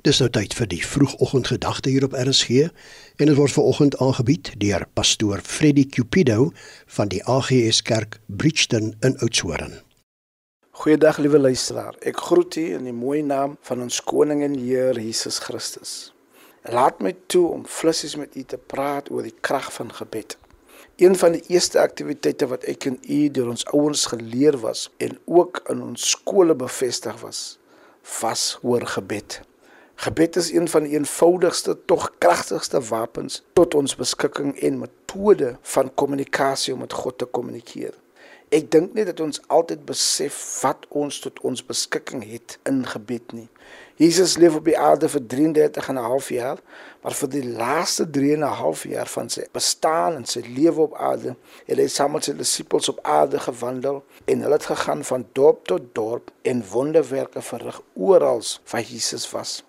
Dis nou tyd vir die vroegoggendgedagte hier op RSG en dit word veraloggend aangebied deur pastoor Freddie Cupido van die AGS Kerk Bridgton in Oudtshoorn. Goeiedag liewe luisteraar. Ek groet u in die mooi naam van ons koning en Heer Jesus Christus. Laat my toe om flissies met u te praat oor die krag van gebed. Een van die eerste aktiwiteite wat ek en u deur ons ouers geleer was en ook in ons skole bevestig was, was oor gebed. Gebed is een van die eenvoudigste tog kragtigste wapens tot ons beskikking en metode van kommunikasie om met God te kommunikeer. Ek dink net dat ons altyd besef wat ons tot ons beskikking het in gebed nie. Jesus leef op die aarde vir 33 en 'n half jaar, maar vir die laaste 3 en 'n half jaar van sy bestaan en sy lewe op aarde, het hy saam met sy disippels op aarde gewandel en hulle het gegaan van dorp tot dorp en wonderwerke verrig oral waar Jesus was.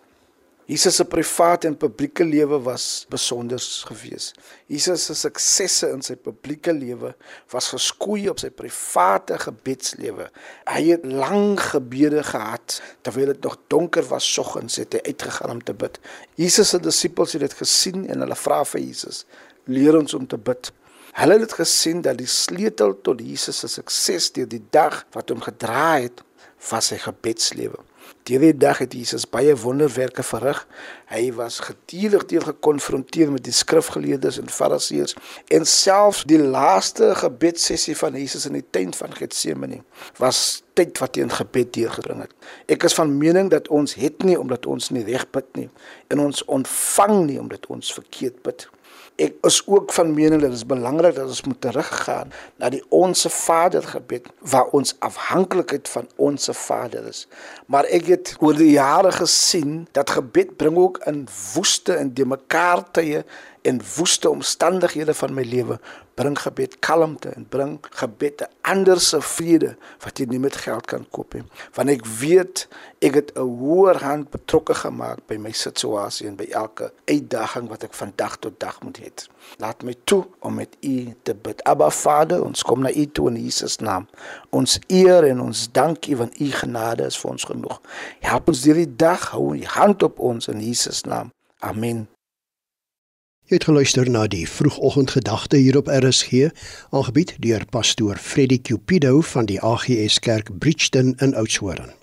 Jesus se private en publieke lewe was besonder geweest. Jesus se suksesse in sy publieke lewe was geskoei op sy private gebedslewe. Hy het lang gebede gehad terwyl dit nog donker was soggens het hy uitgegaan om te bid. Jesus se disippels het dit gesien en hulle vra vir Jesus: "Leer ons om te bid." Hulle het gesien dat die sleutel tot Jesus se sukses deur die dag wat hom gedra het, was sy gebedslewe. Hierdie dag het Jesus baie wonderwerke verrig. Hy was gedurig deur gekonfronteer met die skrifgeleerdes en fariseërs en selfs die laaste gebedsessie van Jesus in die tuin van Getsemane was tyd wat hy in gebed deurgebring het. Ek is van mening dat ons het nie omdat ons nie reg bid nie en ons ontvang nie omdat ons verkeerd bid nie. Ek is ook van mening dat dit belangrik dat ons moet teruggaan na die onsse Vader gebed waar ons afhanklikheid van onsse Vader is. Maar ek het oor die jare gesien dat gebed bring ook in woeste en de mekaar tye en woeste omstandighede van my lewe bring gebed kalmte en bring gebed 'n ander se vrede wat jy nie met geld kan koop nie. Want ek weet ek het 'n hoër hand betrokke gemaak by my situasie en by elke uitdaging wat ek van dag tot dag moet hê. Laat my toe om met U te bid. Abba Vader, ons kom na U toe in Jesus naam. Ons eer en ons dank U want U genade is vir ons genoeg. Help ons hierdie dag hou U hand op ons in Jesus naam. Amen. Jy het geluister na die vroegoggendgedagte hier op RSG, aangebied deur pastoor Freddie Cupido van die AGS Kerk Bridgton in Oudtshoorn.